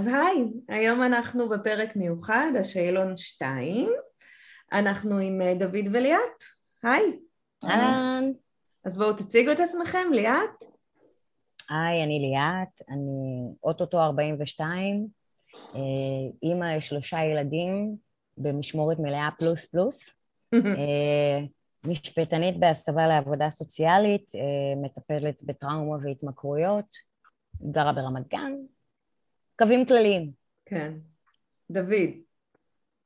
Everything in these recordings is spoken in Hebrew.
אז היי, היום אנחנו בפרק מיוחד, השאלון 2. אנחנו עם אה, דוד וליאת. היי. אהלן. אז בואו תציגו את עצמכם, ליאת. היי, אני ליאת, אני אוטוטו 42, אה, אימא לשלושה ילדים במשמורת מלאה פלוס פלוס, אה, משפטנית בהסבה לעבודה סוציאלית, מטפלת בטראומה והתמכרויות, גרה ברמת גן, קווים כלליים. כן. דוד.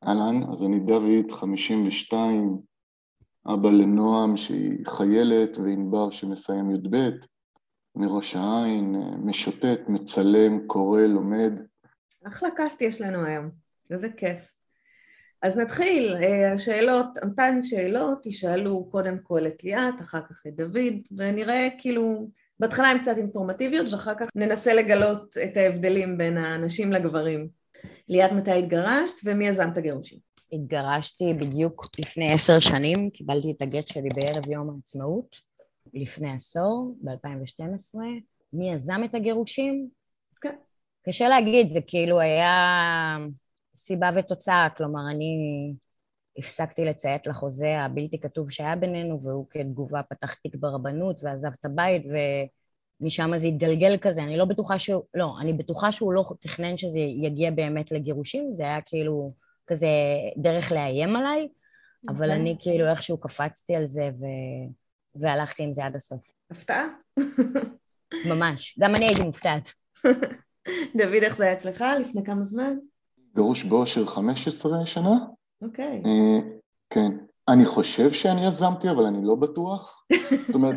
אהלן, אז אני דוד, 52, אבא לנועם שהיא חיילת וענבר שמסיים י"ב, מראש העין, משוטט, מצלם, קורא, לומד. אחלה קאסט יש לנו היום, איזה כיף. אז נתחיל, אה, השאלות, אותן שאלות ישאלו קודם כל את ליאת, אחר כך את דוד, ונראה כאילו בהתחלה הן קצת אינפורמטיביות ואחר כך ננסה לגלות את ההבדלים בין הנשים לגברים. ליאת, מתי התגרשת ומי יזם את הגירושים? התגרשתי בדיוק לפני עשר שנים, קיבלתי את הגט שלי בערב יום העצמאות, לפני עשור, ב-2012. מי יזם את הגירושים? כן. קשה להגיד, זה כאילו היה סיבה ותוצאה, כלומר, אני הפסקתי לציית לחוזה הבלתי כתוב שהיה בינינו, והוא כתגובה פתח תיק ברבנות ועזב את הבית, ומשם זה התגלגל כזה. אני לא בטוחה שהוא, לא, אני בטוחה שהוא לא תכנן שזה יגיע באמת לגירושים, זה היה כאילו כזה דרך לאיים עליי. אבל אוקיי. אני כאילו איכשהו קפצתי על זה ו... והלכתי עם זה עד הסוף. הפתעה? ממש. גם אני הייתי מופתעת. דוד, איך זה היה אצלך? לפני כמה זמן? גרוש באושר 15 שנה. אוקיי. אה, כן. אני חושב שאני יזמתי, אבל אני לא בטוח. זאת אומרת,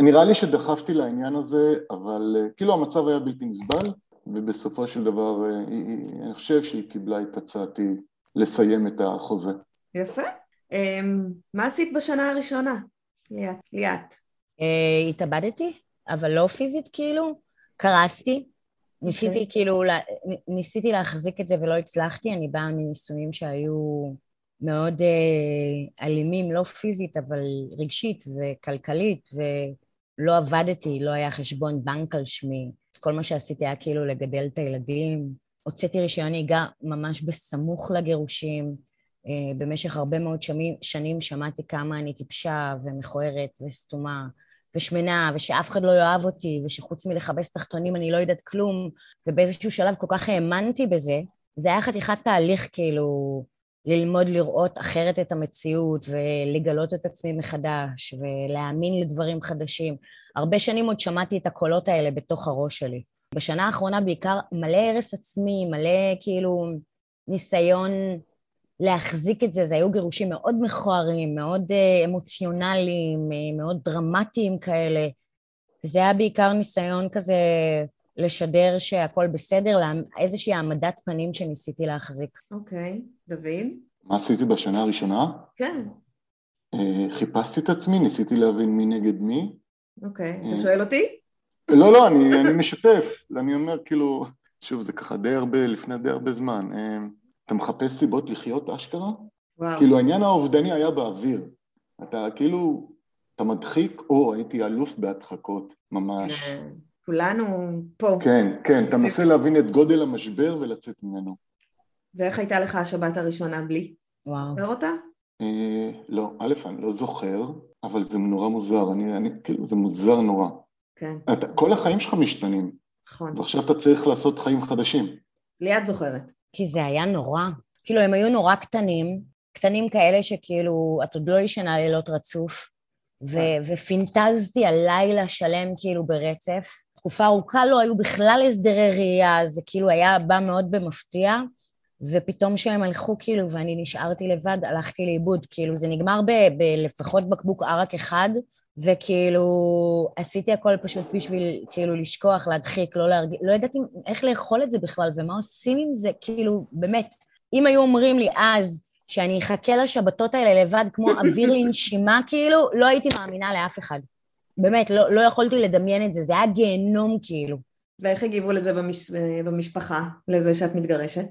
נראה לי שדחפתי לעניין הזה, אבל אה, כאילו המצב היה בלתי נסבל, ובסופו של דבר אה, אני חושב שהיא קיבלה את הצעתי לסיים את החוזה. יפה. אמ, מה עשית בשנה הראשונה, ליאת? התאבדתי, אבל לא פיזית כאילו, קרסתי. ניסיתי okay. אוקיי. כאילו, ניסיתי להחזיק את זה ולא הצלחתי, אני באה מניסויים שהיו מאוד אה, אלימים, לא פיזית, אבל רגשית וכלכלית, ולא עבדתי, לא היה חשבון בנק על שמי. כל מה שעשיתי היה כאילו לגדל את הילדים. הוצאתי רישיון נהיגה ממש בסמוך לגירושים. אה, במשך הרבה מאוד שנים, שנים שמעתי כמה אני טיפשה ומכוערת וסתומה. ושמנה, ושאף אחד לא יאהב אותי, ושחוץ מלכבס תחתונים אני לא יודעת כלום, ובאיזשהו שלב כל כך האמנתי בזה, זה היה חתיכת תהליך כאילו ללמוד לראות אחרת את המציאות ולגלות את עצמי מחדש ולהאמין לדברים חדשים. הרבה שנים עוד שמעתי את הקולות האלה בתוך הראש שלי. בשנה האחרונה בעיקר מלא הרס עצמי, מלא כאילו ניסיון להחזיק את זה, זה היו גירושים מאוד מכוערים, מאוד uh, אמוציונליים, uh, מאוד דרמטיים כאלה, וזה היה בעיקר ניסיון כזה לשדר שהכל בסדר, איזושהי העמדת פנים שניסיתי להחזיק. אוקיי, okay. דוד? מה עשיתי בשנה הראשונה? כן. Uh, חיפשתי את עצמי, ניסיתי להבין מי נגד מי. אוקיי, okay. אתה שואל אותי? לא, לא, אני, אני משתף, אני אומר כאילו, שוב, זה ככה די הרבה, לפני די הרבה זמן. אתה מחפש סיבות לחיות אשכרה? וואו. כאילו העניין האובדני היה באוויר. אתה כאילו, אתה מדחיק, או הייתי אלוף בהדחקות, ממש. כן, כולנו פה. כן, כן, אתה מנסה להבין את גודל המשבר ולצאת ממנו. ואיך הייתה לך השבת הראשונה בלי? וואו. זוכר אותה? אה, לא, א', אני לא זוכר, אבל זה נורא מוזר, אני, אני כאילו, זה מוזר נורא. כן. אתה, כל החיים שלך משתנים. נכון. ועכשיו אתה צריך לעשות חיים חדשים. ליאת זוכרת. כי זה היה נורא. כאילו, הם היו נורא קטנים, קטנים כאלה שכאילו, את עוד לא ישנה לילות רצוף, ו- כן. ופינטזתי על לילה שלם כאילו ברצף. תקופה ארוכה לא היו בכלל הסדרי ראייה, זה כאילו היה בא מאוד במפתיע, ופתאום כשהם הלכו כאילו ואני נשארתי לבד, הלכתי לאיבוד. כאילו, זה נגמר בלפחות בקבוק ערק אחד, וכאילו עשיתי הכל פשוט בשביל כאילו לשכוח, להדחיק, לא להרגיש, לא ידעתי איך לאכול את זה בכלל ומה עושים עם זה, כאילו, באמת. אם היו אומרים לי אז שאני אחכה לשבתות האלה לבד כמו אוויר לנשימה, כאילו, לא הייתי מאמינה לאף אחד. באמת, לא, לא יכולתי לדמיין את זה, זה היה גיהנום כאילו. ואיך הגיבו לזה במש... במשפחה, לזה שאת מתגרשת?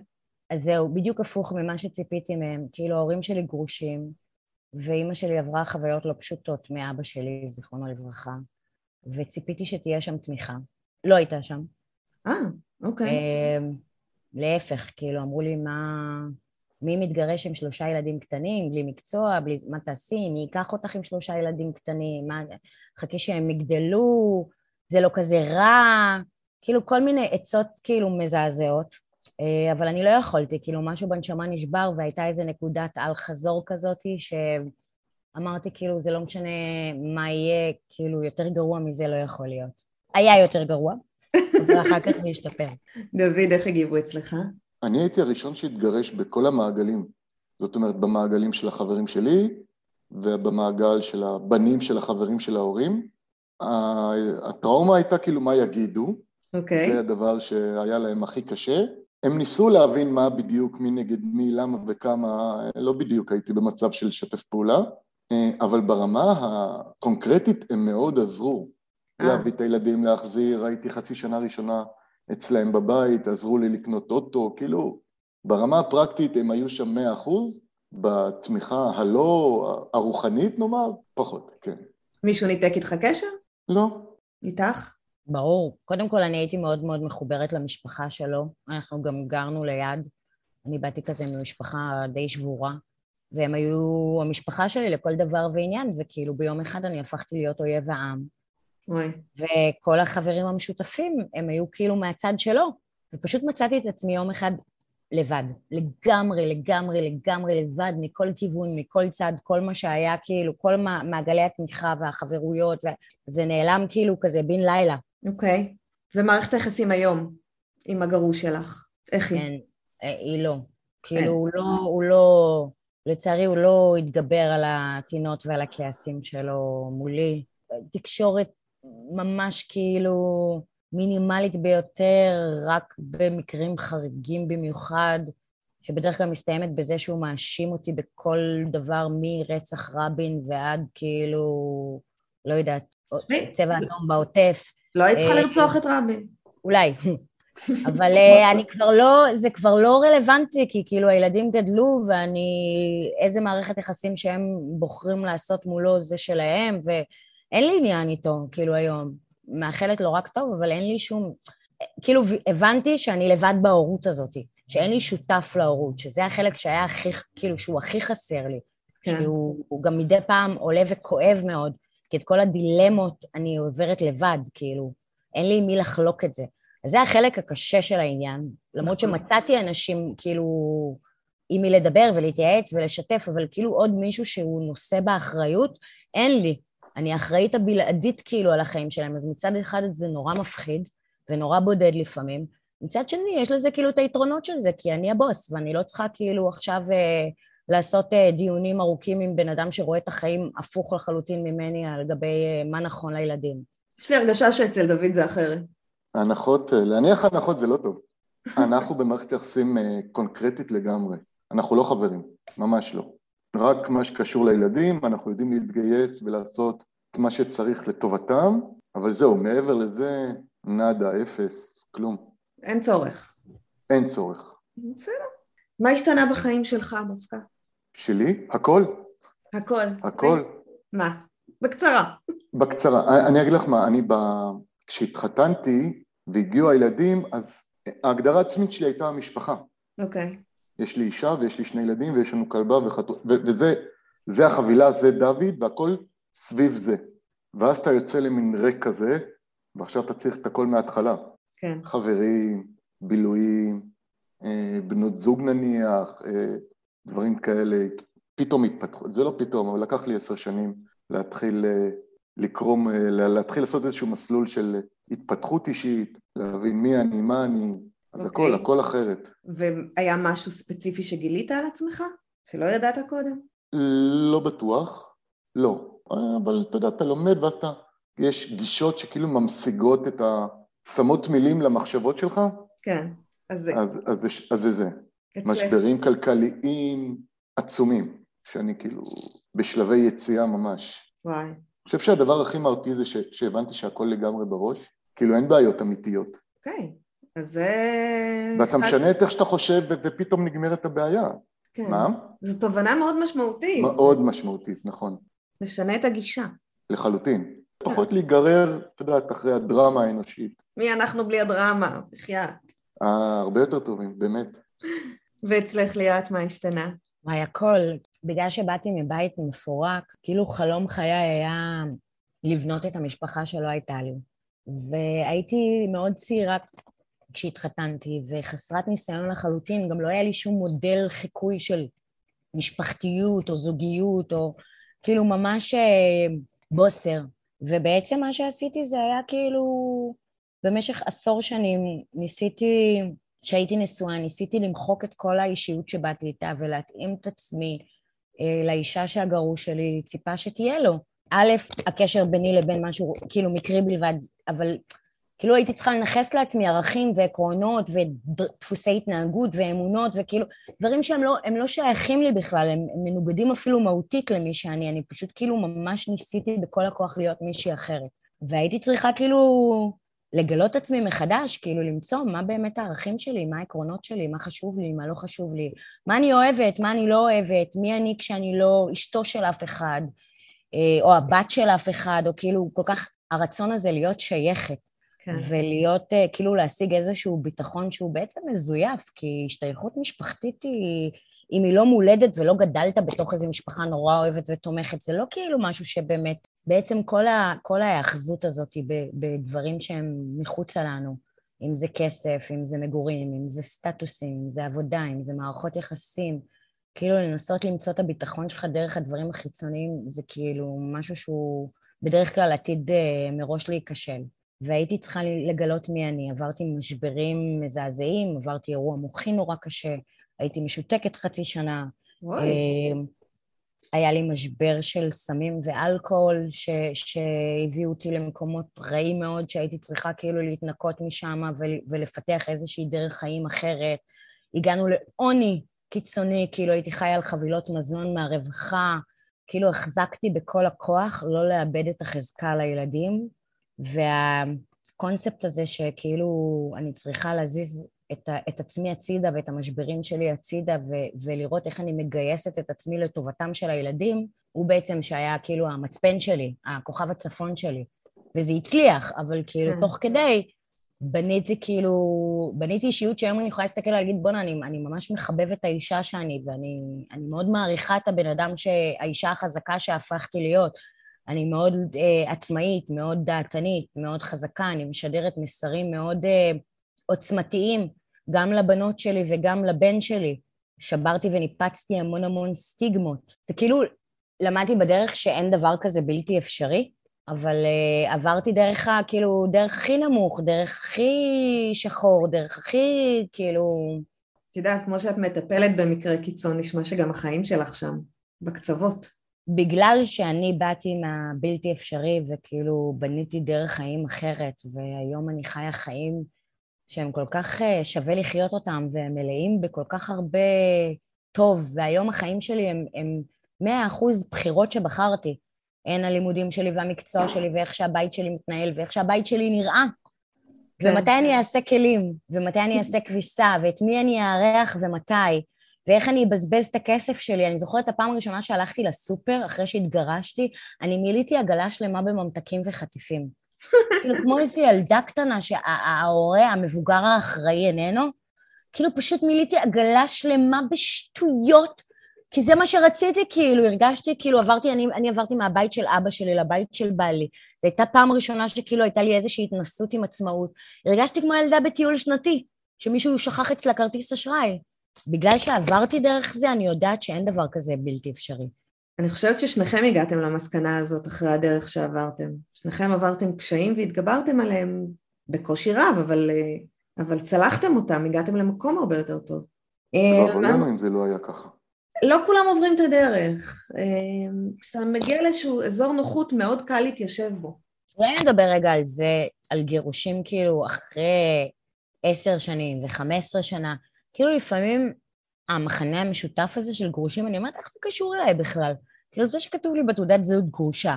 אז זהו, בדיוק הפוך ממה שציפיתי מהם. כאילו, ההורים שלי גרושים, ואימא שלי עברה חוויות לא פשוטות מאבא שלי, זיכרונו לברכה, וציפיתי שתהיה שם תמיכה. לא הייתה שם. אה, אוקיי. אמ, להפך, כאילו, אמרו לי, מה... מי מתגרש עם שלושה ילדים קטנים, בלי מקצוע, בלי... מה תעשי? מי ייקח אותך עם שלושה ילדים קטנים? מה... חכי שהם יגדלו, זה לא כזה רע. כאילו, כל מיני עצות כאילו מזעזעות. אה, אבל אני לא יכולתי, כאילו משהו בנשמה נשבר והייתה איזה נקודת על חזור כזאתי שאמרתי כאילו זה לא משנה מה יהיה, כאילו יותר גרוע מזה לא יכול להיות. היה יותר גרוע, ואחר כך זה השתפר. דוד, איך הגיבו אצלך? אני הייתי הראשון שהתגרש בכל המעגלים. זאת אומרת, במעגלים של החברים שלי ובמעגל של הבנים של החברים של ההורים. הטראומה הייתה כאילו מה יגידו, Okay. אוקיי. זה הדבר שהיה להם הכי קשה, הם ניסו להבין מה בדיוק, מי נגד מי, למה וכמה, לא בדיוק הייתי במצב של לשתף פעולה, אבל ברמה הקונקרטית הם מאוד עזרו. אה. להביא את הילדים, להחזיר, הייתי חצי שנה ראשונה אצלהם בבית, עזרו לי לקנות אוטו, כאילו, ברמה הפרקטית הם היו שם מאה אחוז, בתמיכה הלא הרוחנית נאמר, פחות, כן. מישהו ניתק איתך קשר? לא. איתך? ברור. קודם כל, אני הייתי מאוד מאוד מחוברת למשפחה שלו. אנחנו גם גרנו ליד. אני באתי כזה ממשפחה די שבורה, והם היו המשפחה שלי לכל דבר ועניין, וכאילו ביום אחד אני הפכתי להיות אויב העם. וואי. וכל החברים המשותפים, הם היו כאילו מהצד שלו. ופשוט מצאתי את עצמי יום אחד לבד. לגמרי, לגמרי, לגמרי לבד, מכל כיוון, מכל צד, כל מה שהיה, כאילו, כל מעגלי התמיכה והחברויות, זה נעלם כאילו כזה בן לילה. אוקיי. Okay. ומערכת היחסים היום עם הגרוש שלך, איך היא? כן, אה, היא לא. כאילו, הוא לא, הוא לא, לצערי הוא לא התגבר על הטינות ועל הכעסים שלו מולי. תקשורת ממש כאילו מינימלית ביותר, רק במקרים חריגים במיוחד, שבדרך כלל מסתיימת בזה שהוא מאשים אותי בכל דבר מרצח רבין ועד כאילו, לא יודעת, צבע אדום בעוטף. לא היית צריכה אה, לרצוח את רבין. אולי. אבל אה, אני כבר לא, זה כבר לא רלוונטי, כי כאילו הילדים גדלו ואני, איזה מערכת יחסים שהם בוחרים לעשות מולו זה שלהם, ואין לי עניין איתו, כאילו היום. מאחלת לו רק טוב, אבל אין לי שום... כאילו הבנתי שאני לבד בהורות הזאת, שאין לי שותף להורות, שזה החלק שהיה הכי, כאילו, שהוא הכי חסר לי. כן. שהוא גם מדי פעם עולה וכואב מאוד. כי את כל הדילמות אני עוברת לבד, כאילו, אין לי עם מי לחלוק את זה. אז זה החלק הקשה של העניין, למרות נכון. שמצאתי אנשים, כאילו, עם מי לדבר ולהתייעץ ולשתף, אבל כאילו עוד מישהו שהוא נושא באחריות, אין לי. אני אחראית הבלעדית כאילו על החיים שלהם, אז מצד אחד זה נורא מפחיד ונורא בודד לפעמים, מצד שני יש לזה כאילו את היתרונות של זה, כי אני הבוס ואני לא צריכה כאילו עכשיו אה, לעשות אה, דיונים ארוכים עם בן אדם שרואה את החיים הפוך לחלוטין ממני על גבי אה, מה נכון לילדים. יש לי הרגשה שאצל דוד זה אחרת. הנחות, אה, להניח הנחות זה לא טוב. אנחנו במערכת יחסים קונקרטית לגמרי. אנחנו לא חברים, ממש לא. רק מה שקשור לילדים, אנחנו יודעים להתגייס ולעשות את מה שצריך לטובתם, אבל זהו, מעבר לזה, נאדה, אפס, כלום. אין צורך. אין צורך. בסדר. מה השתנה בחיים שלך דווקא? שלי? הכל. הכל. הכל. מה? בקצרה. בקצרה. אני אגיד לך מה, אני ב... כשהתחתנתי והגיעו הילדים, אז ההגדרה העצמית שלי הייתה המשפחה. אוקיי. Okay. יש לי אישה ויש לי שני ילדים ויש לנו כלבה וחתול... וזה זה החבילה, זה דוד, והכל סביב זה. ואז אתה יוצא למין ריק כזה, ועכשיו אתה צריך את הכל מההתחלה. כן. חברים, בילויים, אה, בנות זוג נניח, אה, דברים כאלה, פתאום התפתחו, זה לא פתאום, אבל לקח לי עשר שנים להתחיל אה, לקרום, להתחיל לעשות איזשהו מסלול של התפתחות אישית, להבין מי אני, מה אני, אז okay. הכל, אוקיי. הכל אחרת. והיה משהו ספציפי שגילית על עצמך? שלא ידעת קודם? לא בטוח, לא. אבל אתה יודע, אתה לומד ואז אתה, יש גישות שכאילו ממשיגות את ה... שמות מילים למחשבות שלך? כן, אז זה. אז, אז, אז זה זה. משברים כלכליים עצומים, שאני כאילו בשלבי יציאה ממש. וואי. אני חושב שהדבר הכי מרפיא זה ש, שהבנתי שהכל לגמרי בראש, כאילו אין בעיות אמיתיות. אוקיי, אז זה... ואתה משנה את איך שאתה חושב ופתאום נגמרת הבעיה. כן. מה? זו תובנה מאוד משמעותית. מאוד משמעותית, נכון. משנה את הגישה. לחלוטין. פחות להיגרר, את יודעת, אחרי הדרמה האנושית. מי אנחנו בלי הדרמה? בחייאת. אה, הרבה יותר טובים, באמת. ואצלך ליאת, מה השתנה? וואי, הכל. בגלל שבאתי מבית מפורק, כאילו חלום חיי היה לבנות את המשפחה שלא הייתה לי. והייתי מאוד צעירה כשהתחתנתי, וחסרת ניסיון לחלוטין, גם לא היה לי שום מודל חיקוי של משפחתיות או זוגיות, או כאילו ממש אה, בוסר. ובעצם מה שעשיתי זה היה כאילו, במשך עשור שנים ניסיתי, כשהייתי נשואה, ניסיתי למחוק את כל האישיות שבאתי איתה ולהתאים את עצמי אה, לאישה שהגרוש שלי ציפה שתהיה לו. א', הקשר ביני לבין משהו כאילו מקרי בלבד, אבל כאילו הייתי צריכה לנכס לעצמי ערכים ועקרונות ודפוסי התנהגות ואמונות וכאילו דברים שהם לא, לא שייכים לי בכלל, הם, הם מנוגדים אפילו מהותית למי שאני, אני פשוט כאילו ממש ניסיתי בכל הכוח להיות מישהי אחרת. והייתי צריכה כאילו לגלות עצמי מחדש, כאילו למצוא מה באמת הערכים שלי, מה העקרונות שלי, מה חשוב לי, מה לא חשוב לי, מה אני אוהבת, מה אני לא אוהבת, מי אני כשאני לא אשתו של אף אחד, אה, או הבת של אף אחד, או כאילו כל כך הרצון הזה להיות שייכת. כן. ולהיות, אה, כאילו להשיג איזשהו ביטחון שהוא בעצם מזויף, כי השתייכות משפחתית היא, אם היא לא מולדת ולא גדלת בתוך איזו משפחה נורא אוהבת ותומכת, זה לא כאילו משהו שבאמת, בעצם כל, ה, כל ההאחזות הזאת בדברים שהם מחוצה לנו, אם זה כסף, אם זה מגורים, אם זה סטטוסים, אם זה עבודה, אם זה מערכות יחסים, כאילו לנסות למצוא את הביטחון שלך דרך הדברים החיצוניים, זה כאילו משהו שהוא בדרך כלל עתיד אה, מראש להיכשל. והייתי צריכה לגלות מי אני. עברתי משברים מזעזעים, עברתי אירוע מוחי נורא קשה, הייתי משותקת חצי שנה. וואי. היה לי משבר של סמים ואלכוהול ש, שהביאו אותי למקומות רעים מאוד, שהייתי צריכה כאילו להתנקות משם ולפתח איזושהי דרך חיים אחרת. הגענו לעוני קיצוני, כאילו הייתי חיה על חבילות מזון מהרווחה, כאילו החזקתי בכל הכוח לא לאבד את החזקה לילדים. והקונספט הזה שכאילו אני צריכה להזיז את, ה, את עצמי הצידה ואת המשברים שלי הצידה ו- ולראות איך אני מגייסת את עצמי לטובתם של הילדים, הוא בעצם שהיה כאילו המצפן שלי, הכוכב הצפון שלי. וזה הצליח, אבל כאילו כן. תוך כדי בניתי כאילו, בניתי אישיות שהיום אני יכולה להסתכל ולהגיד בואנה, אני, אני ממש מחבבת את האישה שאני, ואני מאוד מעריכה את הבן אדם, האישה החזקה שהפכתי להיות. אני מאוד uh, עצמאית, מאוד דעתנית, מאוד חזקה, אני משדרת מסרים מאוד uh, עוצמתיים, גם לבנות שלי וגם לבן שלי. שברתי וניפצתי המון המון סטיגמות. זה כאילו, למדתי בדרך שאין דבר כזה בלתי אפשרי, אבל uh, עברתי דרך ה... כאילו, דרך הכי נמוך, דרך הכי שחור, דרך הכי, כאילו... את יודעת, כמו שאת מטפלת במקרה קיצון, נשמע שגם החיים שלך שם, בקצוות. בגלל שאני באתי מהבלתי אפשרי וכאילו בניתי דרך חיים אחרת, והיום אני חיה חיים שהם כל כך אה, שווה לחיות אותם, והם מלאים בכל כך הרבה טוב, והיום החיים שלי הם, הם 100% בחירות שבחרתי. הן הלימודים שלי והמקצוע שלי ואיך שהבית שלי מתנהל ואיך שהבית שלי נראה. כן. ומתי אני אעשה כלים, ומתי אני אעשה כביסה, ואת מי אני אארח ומתי. ואיך אני אבזבז את הכסף שלי. אני זוכרת את הפעם הראשונה שהלכתי לסופר, אחרי שהתגרשתי, אני מילאתי עגלה שלמה בממתקים וחטיפים. כאילו, כמו איזו ילדה קטנה שההורה, המבוגר האחראי איננו, כאילו פשוט מילאתי עגלה שלמה בשטויות, כי זה מה שרציתי, כאילו, הרגשתי, כאילו, עברתי, אני, אני עברתי מהבית של אבא שלי לבית של בעלי. זו הייתה פעם ראשונה שכאילו הייתה לי איזושהי התנסות עם עצמאות. הרגשתי כמו ילדה בטיול שנתי, שמישהו שכח אצלה כרטיס אשראי. בגלל שעברתי דרך זה, אני יודעת שאין דבר כזה בלתי אפשרי. אני חושבת ששניכם הגעתם למסקנה הזאת אחרי הדרך שעברתם. שניכם עברתם קשיים והתגברתם עליהם בקושי רב, אבל, אבל צלחתם אותם, הגעתם למקום הרבה יותר טוב. לא, אבל למה אם זה לא היה ככה? לא כולם עוברים את הדרך. אה, כשאתה מגיע לאיזשהו אזור נוחות, מאוד קל להתיישב בו. אולי נדבר רגע על זה, על גירושים כאילו אחרי עשר שנים וחמש עשרה שנה. כאילו לפעמים המחנה המשותף הזה של גרושים, אני אומרת, איך זה קשור אליי בכלל? כאילו זה שכתוב לי בתעודת זהות גרושה.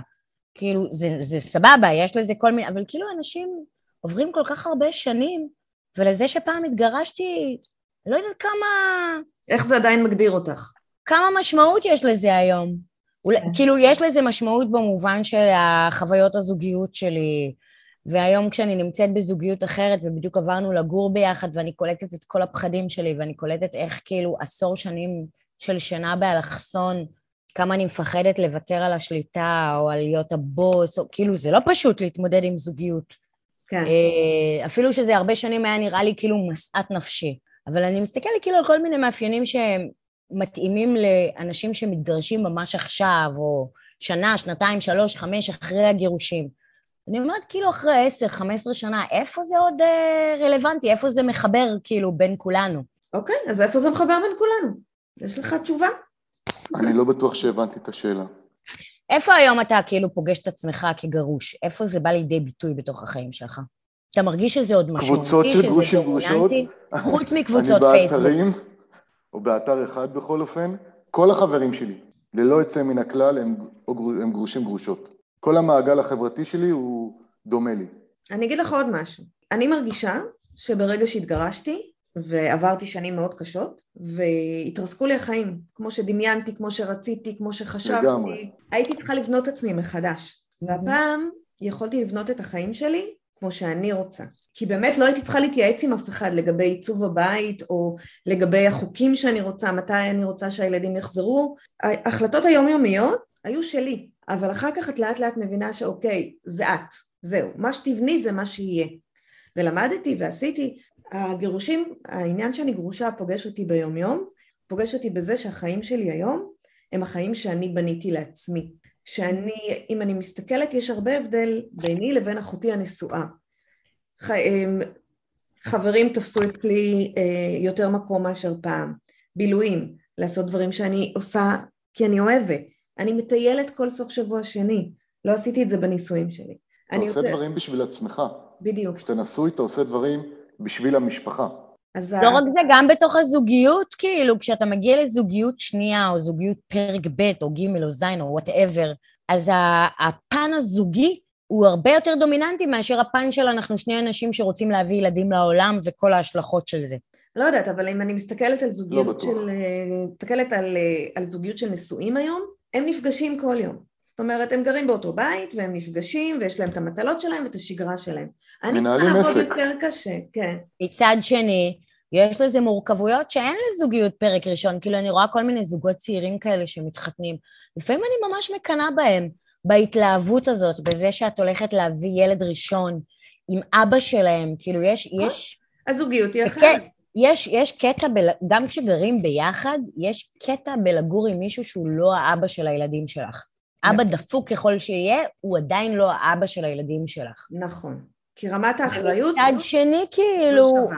כאילו, זה, זה סבבה, יש לזה כל מיני, אבל כאילו אנשים עוברים כל כך הרבה שנים, ולזה שפעם התגרשתי, לא יודעת כמה... איך זה עדיין מגדיר אותך? כמה משמעות יש לזה היום. אולי, כן. כאילו, יש לזה משמעות במובן של החוויות הזוגיות שלי, והיום כשאני נמצאת בזוגיות אחרת ובדיוק עברנו לגור ביחד ואני קולטת את כל הפחדים שלי ואני קולטת איך כאילו עשור שנים של שינה באלכסון, כמה אני מפחדת לוותר על השליטה או על להיות הבוס, או כאילו זה לא פשוט להתמודד עם זוגיות. כן. אה, אפילו שזה הרבה שנים היה נראה לי כאילו משאת נפשי. אבל אני מסתכלת כאילו על כל מיני מאפיינים שהם מתאימים לאנשים שמתגרשים ממש עכשיו, או שנה, שנתיים, שלוש, חמש, אחרי הגירושים. אני אומרת, כאילו אחרי עשר, חמש עשרה שנה, איפה זה עוד אה, רלוונטי? איפה זה מחבר כאילו בין כולנו? אוקיי, אז איפה זה מחבר בין כולנו? יש לך תשובה? אני לא בטוח שהבנתי את השאלה. איפה היום אתה כאילו פוגש את עצמך כגרוש? איפה זה בא לידי ביטוי בתוך החיים שלך? אתה מרגיש שזה עוד משמעותי, קבוצות של גרושים גרושות? חוץ מקבוצות פייסבוק. אני באתרים, או באתר אחד בכל אופן, כל החברים שלי, ללא יוצא מן הכלל, הם, הם גרושים גרושות. כל המעגל החברתי שלי הוא דומה לי. אני אגיד לך עוד משהו. אני מרגישה שברגע שהתגרשתי, ועברתי שנים מאוד קשות, והתרסקו לי החיים, כמו שדמיינתי, כמו שרציתי, כמו שחשבתי. לגמרי. הייתי צריכה לבנות עצמי מחדש. והפעם יכולתי לבנות את החיים שלי כמו שאני רוצה. כי באמת לא הייתי צריכה להתייעץ עם אף אחד לגבי עיצוב הבית או לגבי החוקים שאני רוצה, מתי אני רוצה שהילדים יחזרו. ההחלטות היומיומיות היו שלי, אבל אחר כך את לאט לאט מבינה שאוקיי, זה את, זהו, מה שתבני זה מה שיהיה. ולמדתי ועשיתי, הגירושים, העניין שאני גרושה פוגש אותי ביומיום, פוגש אותי בזה שהחיים שלי היום הם החיים שאני בניתי לעצמי. שאני, אם אני מסתכלת, יש הרבה הבדל ביני לבין אחותי הנשואה. אמ, חברים תפסו אצלי אה, יותר מקום מאשר פעם, בילויים, לעשות דברים שאני עושה כי אני אוהבת. אני מטיילת כל סוף שבוע שני, לא עשיתי את זה בנישואים שלי. אתה עושה יותר... דברים בשביל עצמך. בדיוק. כשאתה נשוי אתה עושה דברים בשביל המשפחה. אז לא רק זה, גם בתוך הזוגיות, כאילו, כשאתה מגיע לזוגיות שנייה, או זוגיות פרק ב', או ג', או ז', או whatever, אז הפן הזוגי הוא הרבה יותר דומיננטי מאשר הפן של אנחנו שני אנשים שרוצים להביא ילדים לעולם וכל ההשלכות של זה. לא יודעת, אבל אם אני מסתכלת על זוגיות לא של... מסתכלת על, על זוגיות של נשואים היום, הם נפגשים כל יום. זאת אומרת, הם גרים באותו בית והם נפגשים ויש להם את המטלות שלהם ואת השגרה שלהם. אני צריכה לעבוד יותר קשה, כן. מצד שני, יש לזה מורכבויות שאין לזוגיות פרק ראשון, כאילו אני רואה כל מיני זוגות צעירים כאלה שמתחתנים. לפעמים אני ממש מקנאה בהם, בהתלהבות הזאת, בזה שאת הולכת להביא ילד ראשון עם אבא שלהם, כאילו יש... יש הזוגיות היא אחרת. יש, יש קטע, ב, גם כשגרים ביחד, יש קטע בלגור עם מישהו שהוא לא האבא של הילדים שלך. אבא דפוק ככל שיהיה, הוא עדיין לא האבא של הילדים שלך. נכון. כי רמת האחריות... מצד שני, כאילו... לא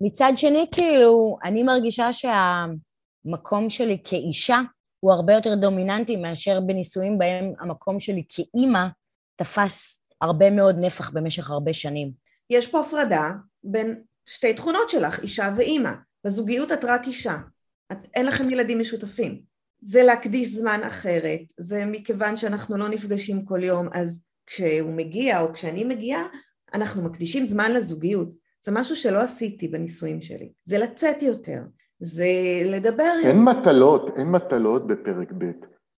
מצד שני, כאילו, אני מרגישה שהמקום שלי כאישה הוא הרבה יותר דומיננטי מאשר בנישואים בהם המקום שלי כאימא תפס הרבה מאוד נפח במשך הרבה שנים. יש פה הפרדה בין שתי תכונות שלך, אישה ואימא. בזוגיות את רק אישה. את, אין לכם ילדים משותפים. זה להקדיש זמן אחרת, זה מכיוון שאנחנו לא נפגשים כל יום, אז כשהוא מגיע או כשאני מגיעה, אנחנו מקדישים זמן לזוגיות. זה משהו שלא עשיתי בנישואים שלי. זה לצאת יותר, זה לדבר... אין מטלות, אין מטלות בפרק ב'.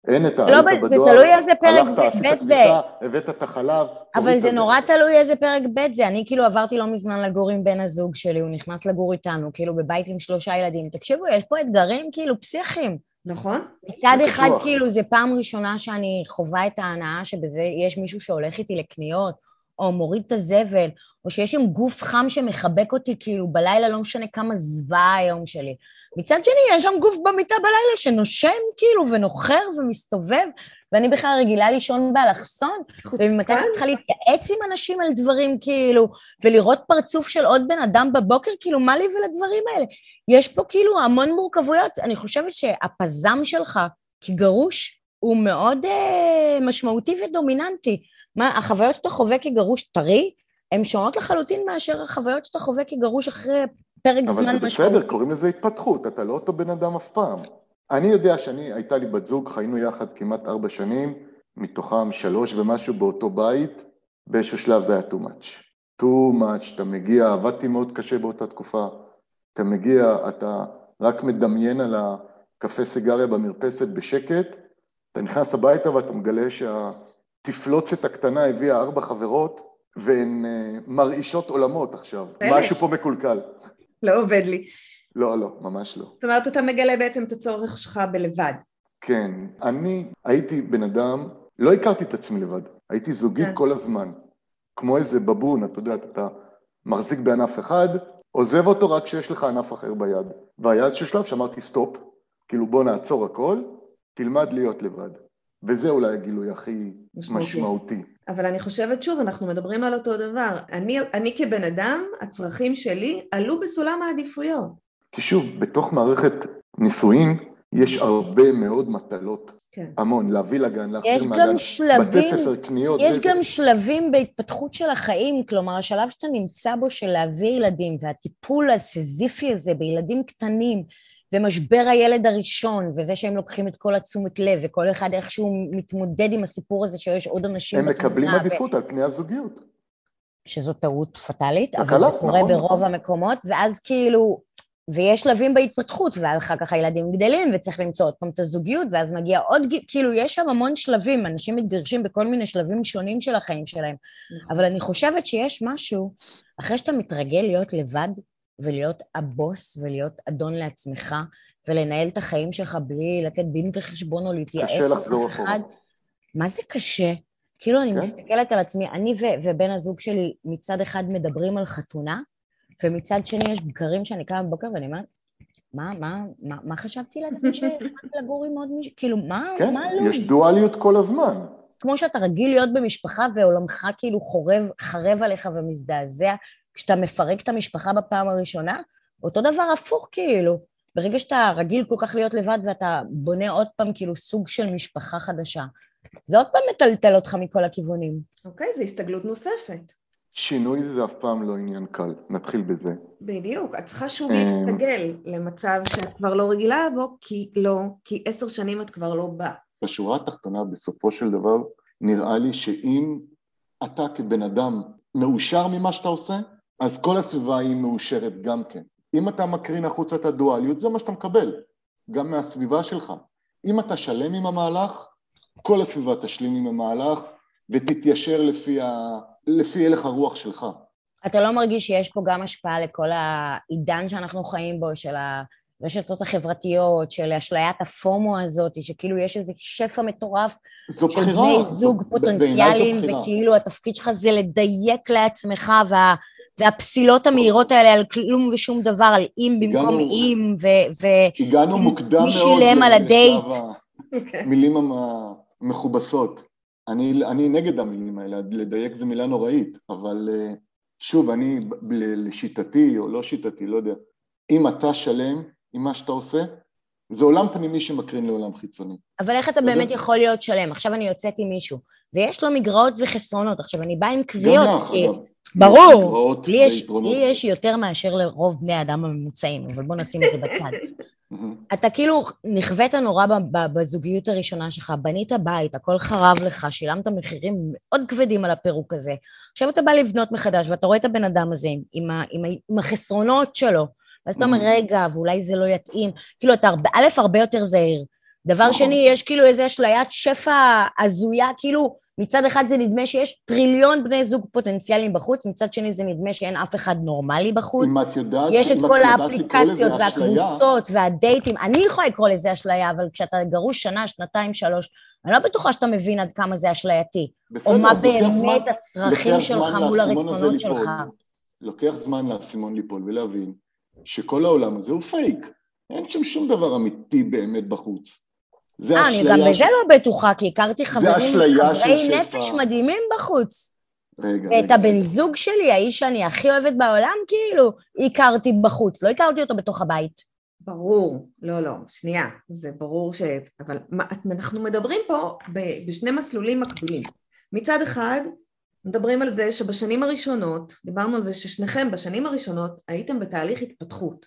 אין את ה... לא, זה תלוי איזה פרק ב' הלכת, עשית כביסה, הבאת את החלב. אבל זה נורא תלוי איזה פרק ב' זה. אני כאילו עברתי לא מזמן לגור עם בן הזוג שלי, הוא נכנס לגור איתנו, כאילו בבית עם שלושה ילדים. תקשיבו, יש פה אתגרים כאילו פסיכיים. נכון. מצד אחד, כאילו, זה פעם ראשונה שאני חווה את ההנאה שבזה יש מישהו שהולך איתי לקניות, או מוריד את הזבל, או שיש שם גוף חם שמחבק אותי, כאילו, בלילה לא משנה כמה זוועה היום שלי. מצד שני, יש שם גוף במיטה בלילה שנושם, כאילו, ונוחר ומסתובב. ואני בכלל רגילה לישון באלכסון, וממתי אני צריכה להתייעץ עם אנשים על דברים כאילו, ולראות פרצוף של עוד בן אדם בבוקר, כאילו מה לי ולדברים האלה? יש פה כאילו המון מורכבויות, אני חושבת שהפזם שלך כגרוש הוא מאוד אה, משמעותי ודומיננטי. מה, החוויות שאתה חווה כגרוש טרי, הן שונות לחלוטין מאשר החוויות שאתה חווה כגרוש אחרי פרק זמן משמעותי. אבל זה בסדר, קוראים לזה התפתחות, אתה לא אותו בן אדם אף פעם. אני יודע שאני, הייתה לי בת זוג, חיינו יחד כמעט ארבע שנים, מתוכם שלוש ומשהו באותו בית, באיזשהו שלב זה היה too much. too much, אתה מגיע, עבדתי מאוד קשה באותה תקופה, אתה מגיע, אתה רק מדמיין על הקפה סיגריה במרפסת בשקט, אתה נכנס הביתה ואתה מגלה שהתפלוצת הקטנה הביאה ארבע חברות, והן uh, מרעישות עולמות עכשיו, משהו פה מקולקל. לא עובד לי. לא, לא, ממש לא. זאת אומרת, אתה מגלה בעצם את הצורך שלך בלבד. כן. אני הייתי בן אדם, לא הכרתי את עצמי לבד, הייתי זוגית כן. כל הזמן. כמו איזה בבון, אתה יודע, אתה מחזיק בענף אחד, עוזב אותו רק כשיש לך ענף אחר ביד. והיה איזשהו שלב שאמרתי סטופ, כאילו בוא נעצור הכל, תלמד להיות לבד. וזה אולי הגילוי הכי משמעותי. משמעותי. אבל אני חושבת, שוב, אנחנו מדברים על אותו דבר. אני, אני כבן אדם, הצרכים שלי עלו בסולם העדיפויות. כי שוב, בתוך מערכת נישואין יש הרבה מאוד מטלות. כן. המון, להביא לגן, להחזיר מהגן, בתי ספר, קניות. יש גם זה. שלבים בהתפתחות של החיים, כלומר, השלב שאתה נמצא בו של להביא ילדים, והטיפול הסיזיפי הזה בילדים קטנים, ומשבר הילד הראשון, וזה שהם לוקחים את כל התשומת לב, וכל אחד איכשהו מתמודד עם הסיפור הזה שיש עוד אנשים... הם מקבלים עדיפות ו... על פני הזוגיות. שזו טעות פטאלית, אבל זה קורה נכון, ברוב נכון. המקומות, ואז כאילו, ויש שלבים בהתפתחות, ואחר כך הילדים גדלים, וצריך למצוא עוד פעם את הזוגיות, ואז מגיע עוד, כאילו, יש שם המון שלבים, אנשים מתגרשים בכל מיני שלבים שונים של החיים שלהם. נכון. אבל אני חושבת שיש משהו, אחרי שאתה מתרגל להיות לבד, ולהיות הבוס, ולהיות אדון לעצמך, ולנהל את החיים שלך בלי לתת דין וחשבון או להתייעץ. קשה לחזור אחורה. מה זה קשה? כאילו, אני כן? מסתכלת על עצמי, אני ו- ובן הזוג שלי מצד אחד מדברים על חתונה, ומצד שני יש בקרים שאני קמה בבוקר ואני אומרת, מה, מה, מה, מה חשבתי לעצמי שהחלטתי לגור עם עוד מישהו? כאילו, מה, כן, מה לא? יש דואליות כל הזמן. כמו שאתה רגיל להיות במשפחה ועולמך כאילו חורב, חרב עליך ומזדעזע, כשאתה מפרק את המשפחה בפעם הראשונה, אותו דבר הפוך כאילו. ברגע שאתה רגיל כל כך להיות לבד ואתה בונה עוד פעם כאילו סוג של משפחה חדשה, זה עוד פעם מטלטל אותך מכל הכיוונים. אוקיי, זו הסתגלות נוספת. שינוי זה אף פעם לא עניין קל, נתחיל בזה. בדיוק, את צריכה שוב להסתגל למצב שאת כבר לא רגילה בו, כי לא, כי עשר שנים את כבר לא באה. בשורה התחתונה, בסופו של דבר, נראה לי שאם אתה כבן אדם מאושר ממה שאתה עושה, אז כל הסביבה היא מאושרת גם כן. אם אתה מקרין החוצה את הדואליות, זה מה שאתה מקבל, גם מהסביבה שלך. אם אתה שלם עם המהלך, כל הסביבה תשלים עם המהלך ותתיישר לפי, ה... לפי הלך הרוח שלך. אתה לא מרגיש שיש פה גם השפעה לכל העידן שאנחנו חיים בו, של הרשתות החברתיות, של אשליית הפומו הזאת, שכאילו יש איזה שפע מטורף של בחירה, בני זוג זו, פוטנציאליים, וכאילו התפקיד שלך זה לדייק לעצמך, וה... והפסילות המהירות האלה על כלום ושום דבר, על אם במקום אם, ו... ו הגענו מוקדם מאוד. מי שילם על הדייט. המילים המכובסות. אני, אני נגד המילים האלה, לדייק זה מילה נוראית, אבל אה, שוב, אני לשיטתי או לא שיטתי, לא יודע, אם אתה שלם עם מה שאתה עושה, זה עולם פנימי שמקרין לעולם חיצוני. אבל איך אתה באמת יכול להיות שלם? עכשיו אני יוצאת עם מישהו, ויש לו מגרעות וחסרונות, עכשיו אני באה עם קביעות. גם לך, אגב. ברור, לי יש, לי יש יותר מאשר לרוב בני האדם הממוצעים, אבל בוא נשים את זה בצד. אתה כאילו נכווית נורא בזוגיות הראשונה שלך, בנית בית, הכל חרב לך, שילמת מחירים מאוד כבדים על הפירוק הזה. עכשיו אתה בא לבנות מחדש, ואתה רואה את הבן אדם הזה עם, עם, עם, עם החסרונות שלו, ואז אתה אומר, רגע, ואולי זה לא יתאים. כאילו, אתה א', הרבה יותר זהיר. דבר נכון. שני, יש כאילו איזו אשליית שפע הזויה, כאילו, מצד אחד זה נדמה שיש טריליון בני זוג פוטנציאליים בחוץ, מצד שני זה נדמה שאין אף אחד נורמלי בחוץ. אם את יודעת, יש את כל האפליקציות והקבוצות והדייטים, אני יכולה לקרוא לזה אשליה, אבל כשאתה גרוש שנה, שנתיים, שלוש, אני לא בטוחה שאתה מבין עד כמה זה אשלייתי. בסדר, או מה באמת הצרכים שלך מול הרצונות שלך. לוקח זמן לאסימון ליפול ולהבין שכל העולם הזה הוא פייק. אין שם שום דבר אמיתי באמת בחוץ. זה אה, אני גם בזה לא בטוחה, כי הכרתי חברים, חברי נפש מדהימים בחוץ. רגע, ואת רגע, הבן רגע. זוג שלי, האיש שאני הכי אוהבת בעולם, כאילו, הכרתי בחוץ, לא הכרתי אותו בתוך הבית. ברור, לא, לא, שנייה, זה ברור ש... אבל מה, אנחנו מדברים פה בשני מסלולים מקבילים. מצד אחד, מדברים על זה שבשנים הראשונות, דיברנו על זה ששניכם בשנים הראשונות הייתם בתהליך התפתחות.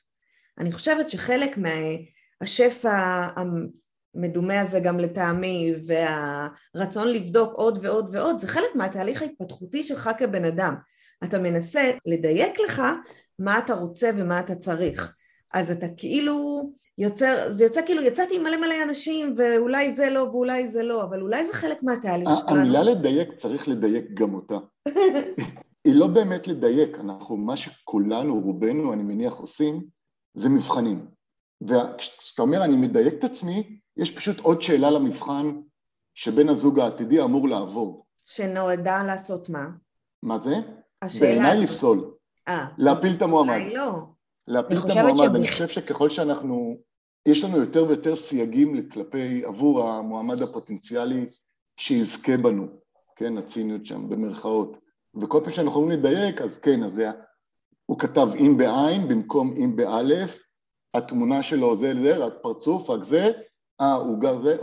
אני חושבת שחלק מהשפע המדומה הזה גם לטעמי והרצון לבדוק עוד ועוד ועוד זה חלק מהתהליך ההתפתחותי שלך כבן אדם. אתה מנסה לדייק לך מה אתה רוצה ומה אתה צריך. אז אתה כאילו יוצר, זה יוצא כאילו יצאתי עם מלא מלא אנשים ואולי זה לא ואולי זה לא, אבל אולי זה חלק מהתהליך שלנו. המילה לדייק, צריך לדייק גם אותה. היא לא באמת לדייק, אנחנו, מה שכולנו, רובנו, אני מניח, עושים, זה מבחנים. וכשאתה אומר אני מדייק את עצמי, יש פשוט עוד שאלה למבחן שבן הזוג העתידי אמור לעבור. שנועדה לעשות מה? מה זה? השאלה... בעיניי לפסול. אה. להפיל את המועמד. אולי לא. להפיל את המועמד. שבח... אני חושב שככל שאנחנו, יש לנו יותר ויותר סייגים כלפי, עבור המועמד הפוטנציאלי שיזכה בנו, כן, הציניות שם, במרכאות. וכל פעם שאנחנו יכולים לדייק, אז כן, אז זה, הוא כתב אם בעין במקום אם באלף, התמונה שלו זה זה, רק פרצוף, רק זה, אה, הוא גר זה,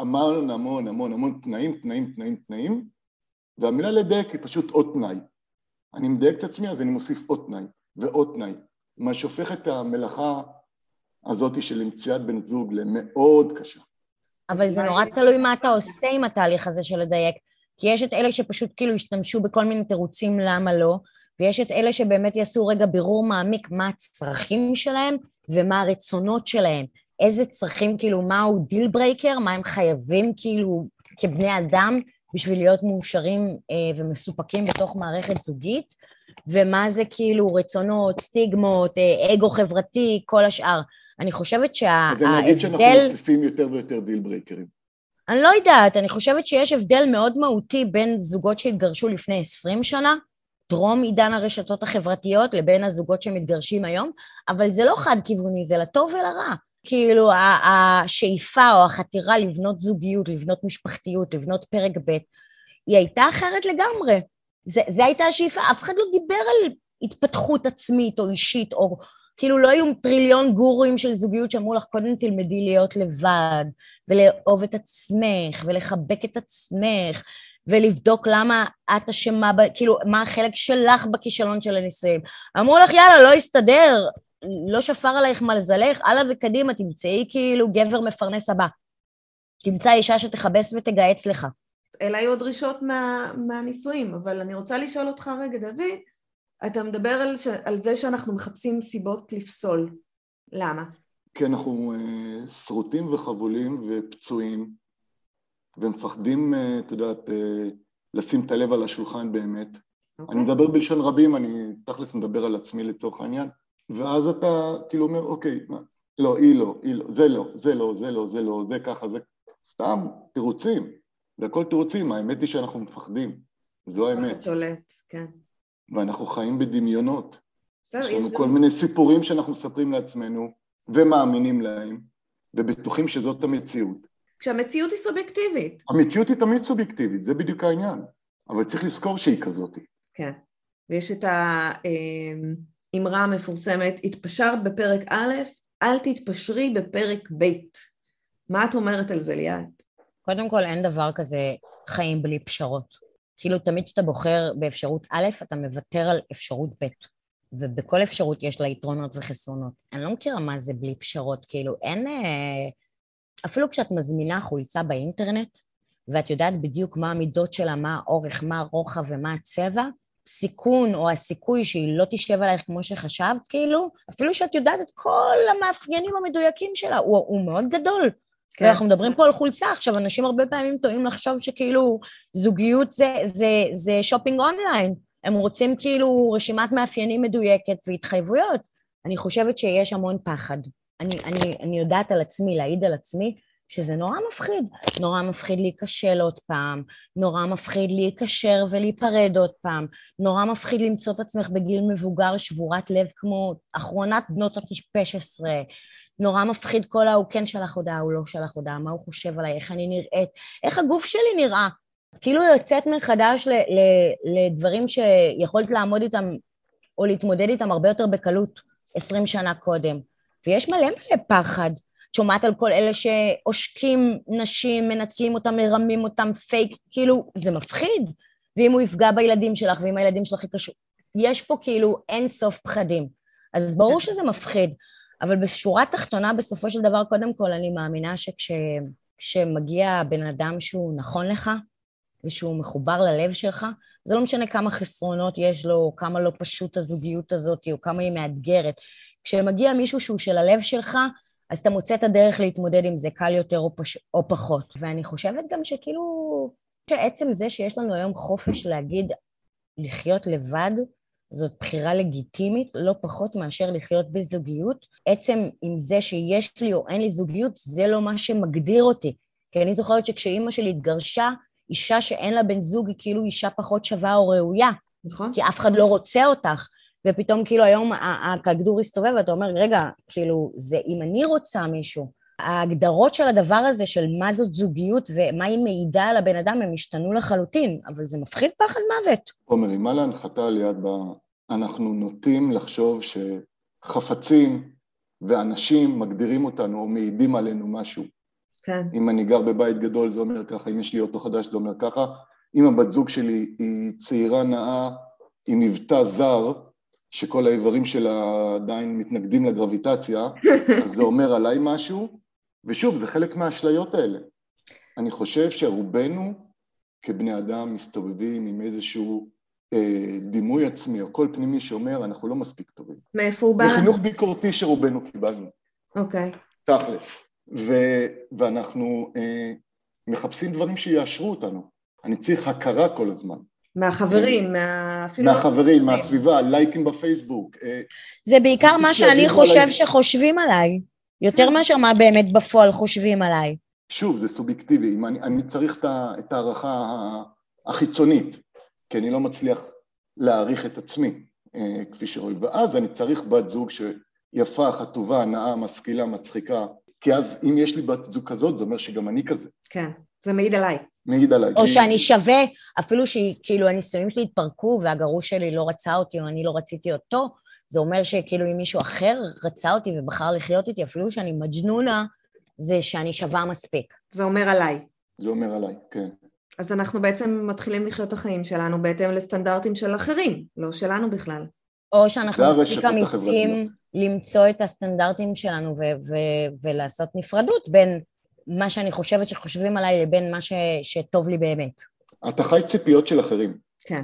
אמר המון המון המון תנאים, תנאים, תנאים, תנאים, והמילה לדייק היא פשוט עוד תנאי. אני מדייק את עצמי, אז אני מוסיף עוד תנאי ועוד תנאי. מה שהופך את המלאכה הזאת של למציאת בן זוג למאוד קשה. אבל זה נורא תלוי מה אתה עושה עם התהליך הזה של לדייק. כי יש את אלה שפשוט כאילו השתמשו בכל מיני תירוצים למה לא, ויש את אלה שבאמת יעשו רגע בירור מעמיק מה הצרכים שלהם ומה הרצונות שלהם. איזה צרכים, כאילו, מהו deal breaker, מה הם חייבים כאילו כבני אדם בשביל להיות מאושרים אה, ומסופקים בתוך מערכת זוגית, ומה זה כאילו רצונות, סטיגמות, אה, אגו חברתי, כל השאר. אני חושבת שההבדל... אז אני אגיד שאנחנו מוסיפים יותר ויותר deal breaker ים. אני לא יודעת, אני חושבת שיש הבדל מאוד מהותי בין זוגות שהתגרשו לפני 20 שנה, טרום עידן הרשתות החברתיות, לבין הזוגות שמתגרשים היום, אבל זה לא חד-כיווני, זה לטוב ולרע. כאילו השאיפה או החתירה לבנות זוגיות, לבנות משפחתיות, לבנות פרק ב', היא הייתה אחרת לגמרי. זה הייתה השאיפה, אף אחד לא דיבר על התפתחות עצמית או אישית, או כאילו לא היו טריליון גורואים של זוגיות שאמרו לך, קודם תלמדי להיות לבד, ולאהוב את עצמך, ולחבק את עצמך, ולבדוק למה את אשמה, כאילו, מה החלק שלך בכישלון של הנישואים. אמרו לך, יאללה, לא יסתדר, לא שפר עלייך מזלך, הלאה וקדימה, תמצאי כאילו גבר מפרנס הבא. תמצא אישה שתכבס ותגהץ לך. אלה היו דרישות מה, מהנישואים, אבל אני רוצה לשאול אותך רגע, דוד, אתה מדבר על, ש... על זה שאנחנו מחפשים סיבות לפסול. למה? כי אנחנו uh, שרוטים וחבולים ופצועים, ומפחדים, uh, את יודעת, uh, לשים את הלב על השולחן באמת. Okay. אוקיי. אני מדבר בלשון רבים, אני תכלס מדבר על עצמי לצורך העניין, ואז אתה כאילו אומר, אוקיי, מה, לא, היא לא, היא לא, זה לא, זה לא, זה לא, זה לא, זה ככה, זה... סתם תירוצים. זה הכל תירוצים, האמת היא שאנחנו מפחדים, זו האמת. שולט, כן. ואנחנו חיים בדמיונות. יש לנו כל מיני סיפורים שאנחנו מספרים לעצמנו ומאמינים להם, ובטוחים שזאת המציאות. כשהמציאות היא סובייקטיבית. המציאות היא תמיד סובייקטיבית, זה בדיוק העניין. אבל צריך לזכור שהיא כזאת. כן. ויש את האמרה המפורסמת, התפשרת בפרק א', אל תתפשרי בפרק ב'. מה את אומרת על זה, ליאת? קודם כל, אין דבר כזה חיים בלי פשרות. כאילו, תמיד כשאתה בוחר באפשרות א', אתה מוותר על אפשרות ב', ובכל אפשרות יש לה יתרונות וחסרונות. אני לא מכירה מה זה בלי פשרות, כאילו, אין... אה, אפילו כשאת מזמינה חולצה באינטרנט, ואת יודעת בדיוק מה המידות שלה, מה האורך, מה הרוחב ומה הצבע, סיכון או הסיכוי שהיא לא תשב עלייך כמו שחשבת, כאילו, אפילו שאת יודעת את כל המאפיינים המדויקים שלה, הוא, הוא מאוד גדול. כן. ואנחנו מדברים פה על חולצה, עכשיו אנשים הרבה פעמים טועים לחשוב שכאילו זוגיות זה, זה, זה שופינג אונליין, הם רוצים כאילו רשימת מאפיינים מדויקת והתחייבויות. אני חושבת שיש המון פחד. אני, אני, אני יודעת על עצמי, להעיד על עצמי, שזה נורא מפחיד. נורא מפחיד להיכשל עוד פעם, נורא מפחיד להיקשר ולהיפרד עוד פעם, נורא מפחיד למצוא את עצמך בגיל מבוגר שבורת לב כמו אחרונת בנות ה-16, נורא מפחיד כל ההוא כן שלח הודעה, הוא לא שלח הודעה, מה הוא חושב עליי, איך אני נראית, איך הגוף שלי נראה. כאילו יוצאת מחדש ל, ל, לדברים שיכולת לעמוד איתם או להתמודד איתם הרבה יותר בקלות עשרים שנה קודם. ויש מלא מלא פחד. את שומעת על כל אלה שעושקים נשים, מנצלים אותם, מרמים אותם, פייק, כאילו, זה מפחיד. ואם הוא יפגע בילדים שלך, ואם הילדים שלך יקשו... יש פה כאילו אין סוף פחדים. אז ברור כן. שזה מפחיד, אבל בשורה התחתונה, בסופו של דבר, קודם כל, אני מאמינה שכשמגיע בן אדם שהוא נכון לך, ושהוא מחובר ללב שלך, זה לא משנה כמה חסרונות יש לו, או כמה לא פשוט הזוגיות הזאת, או כמה היא מאתגרת. כשמגיע מישהו שהוא של הלב שלך, אז אתה מוצא את הדרך להתמודד עם זה קל יותר או, פש... או פחות. ואני חושבת גם שכאילו, שעצם זה שיש לנו היום חופש להגיד לחיות לבד, זאת בחירה לגיטימית, לא פחות מאשר לחיות בזוגיות. עצם עם זה שיש לי או אין לי זוגיות, זה לא מה שמגדיר אותי. כי אני זוכרת שכשאימא שלי התגרשה, אישה שאין לה בן זוג היא כאילו אישה פחות שווה או ראויה. נכון. כי אף אחד לא רוצה אותך. ופתאום כאילו היום הכדור הסתובב ואתה אומר, רגע, כאילו, זה אם אני רוצה מישהו, ההגדרות של הדבר הזה, של מה זאת זוגיות ומה היא מעידה על הבן אדם, הם השתנו לחלוטין, אבל זה מפחיד פחד מוות. עומר, מה להנחתה על יד ב... אנחנו נוטים לחשוב שחפצים ואנשים מגדירים אותנו או מעידים עלינו משהו. כן. אם אני גר בבית גדול זה אומר ככה, אם יש לי אוטו חדש זה אומר ככה, אם הבת זוג שלי היא צעירה נאה עם מבטא זר, שכל האיברים שלה עדיין מתנגדים לגרביטציה, אז זה אומר עליי משהו, ושוב, זה חלק מהאשליות האלה. אני חושב שרובנו כבני אדם מסתובבים עם איזשהו אה, דימוי עצמי או קול פנימי שאומר, אנחנו לא מספיק טובים. מאיפה הוא בא? זה חינוך ביקורתי שרובנו קיבלנו. אוקיי. Okay. תכלס. ו- ואנחנו אה, מחפשים דברים שיאשרו אותנו. אני צריך הכרה כל הזמן. מהחברים, מה... אפילו... מהחברים, מהסביבה, לייקים בפייסבוק. אה, זה בעיקר מה שאני חושב עליי... שחושבים עליי, יותר כן. מאשר מה באמת בפועל חושבים עליי. שוב, זה סובייקטיבי, אני, אני צריך את ההערכה החיצונית, כי אני לא מצליח להעריך את עצמי, אה, כפי שרואים, ואז אני צריך בת זוג שיפה, חטובה, נאה, משכילה, מצחיקה, כי אז אם יש לי בת זוג כזאת, זה אומר שגם אני כזה. כן, זה מעיד עליי. מעיד עליי. או כי... שאני שווה, אפילו שכאילו הנישואים שלי התפרקו והגרוש שלי לא רצה אותי או אני לא רציתי אותו, זה אומר שכאילו אם מישהו אחר רצה אותי ובחר לחיות איתי, אפילו שאני מג'נונה, זה שאני שווה מספיק. זה אומר עליי. זה אומר עליי, כן. אז אנחנו בעצם מתחילים לחיות את החיים שלנו בהתאם לסטנדרטים של אחרים, לא שלנו בכלל. או שאנחנו מספיק אמיצים למצוא את הסטנדרטים שלנו ו- ו- ולעשות נפרדות בין מה שאני חושבת שחושבים עליי לבין מה ש- שטוב לי באמת. אתה חי ציפיות של אחרים. כן.